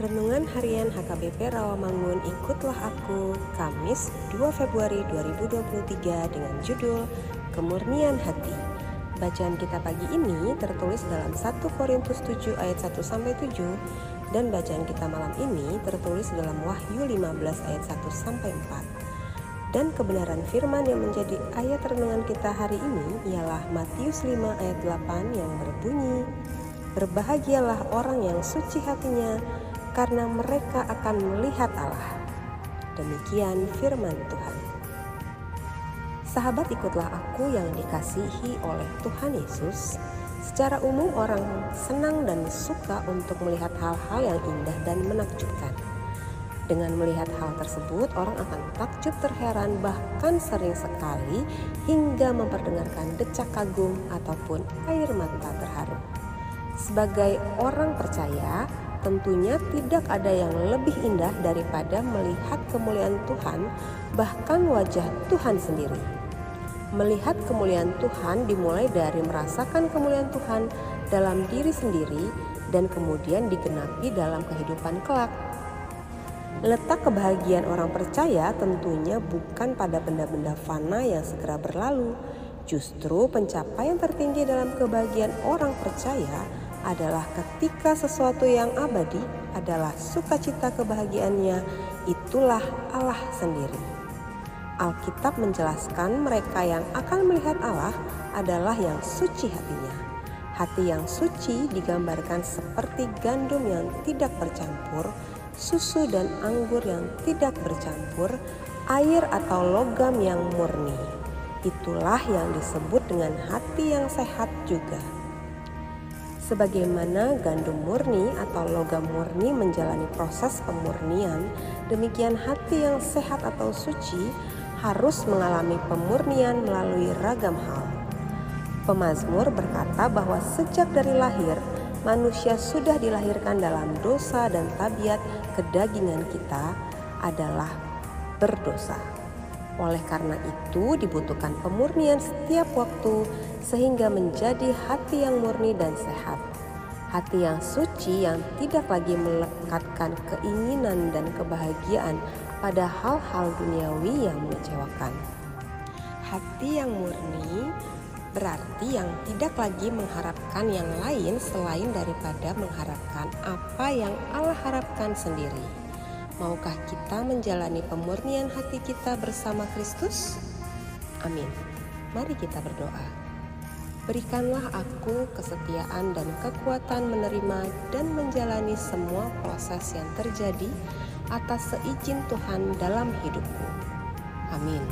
Renungan Harian HKBP Rawamangun Ikutlah Aku Kamis 2 Februari 2023 dengan judul Kemurnian Hati. Bacaan kita pagi ini tertulis dalam 1 Korintus 7 ayat 1 sampai 7 dan bacaan kita malam ini tertulis dalam Wahyu 15 ayat 1 sampai 4. Dan kebenaran firman yang menjadi ayat renungan kita hari ini ialah Matius 5 ayat 8 yang berbunyi Berbahagialah orang yang suci hatinya karena mereka akan melihat Allah. Demikian firman Tuhan. Sahabat ikutlah aku yang dikasihi oleh Tuhan Yesus. Secara umum orang senang dan suka untuk melihat hal-hal yang indah dan menakjubkan. Dengan melihat hal tersebut, orang akan takjub terheran bahkan sering sekali hingga memperdengarkan decak kagum ataupun air mata terharu. Sebagai orang percaya, tentunya tidak ada yang lebih indah daripada melihat kemuliaan Tuhan, bahkan wajah Tuhan sendiri. Melihat kemuliaan Tuhan dimulai dari merasakan kemuliaan Tuhan dalam diri sendiri dan kemudian digenapi dalam kehidupan kelak. Letak kebahagiaan orang percaya tentunya bukan pada benda-benda fana yang segera berlalu. Justru pencapaian tertinggi dalam kebahagiaan orang percaya adalah ketika sesuatu yang abadi adalah sukacita kebahagiaannya, itulah Allah sendiri. Alkitab menjelaskan mereka yang akan melihat Allah adalah yang suci hatinya. Hati yang suci digambarkan seperti gandum yang tidak bercampur, susu dan anggur yang tidak bercampur, air atau logam yang murni. Itulah yang disebut dengan hati yang sehat juga. Sebagaimana gandum murni atau logam murni menjalani proses pemurnian, demikian hati yang sehat atau suci harus mengalami pemurnian melalui ragam hal. Pemazmur berkata bahwa sejak dari lahir, manusia sudah dilahirkan dalam dosa dan tabiat kedagingan kita adalah berdosa. Oleh karena itu, dibutuhkan pemurnian setiap waktu sehingga menjadi hati yang murni dan sehat. Hati yang suci yang tidak lagi melekatkan keinginan dan kebahagiaan pada hal-hal duniawi yang mengecewakan. Hati yang murni berarti yang tidak lagi mengharapkan yang lain selain daripada mengharapkan apa yang Allah harapkan sendiri. Maukah kita menjalani pemurnian hati kita bersama Kristus? Amin. Mari kita berdoa. Berikanlah aku kesetiaan dan kekuatan menerima dan menjalani semua proses yang terjadi atas seizin Tuhan dalam hidupku. Amin.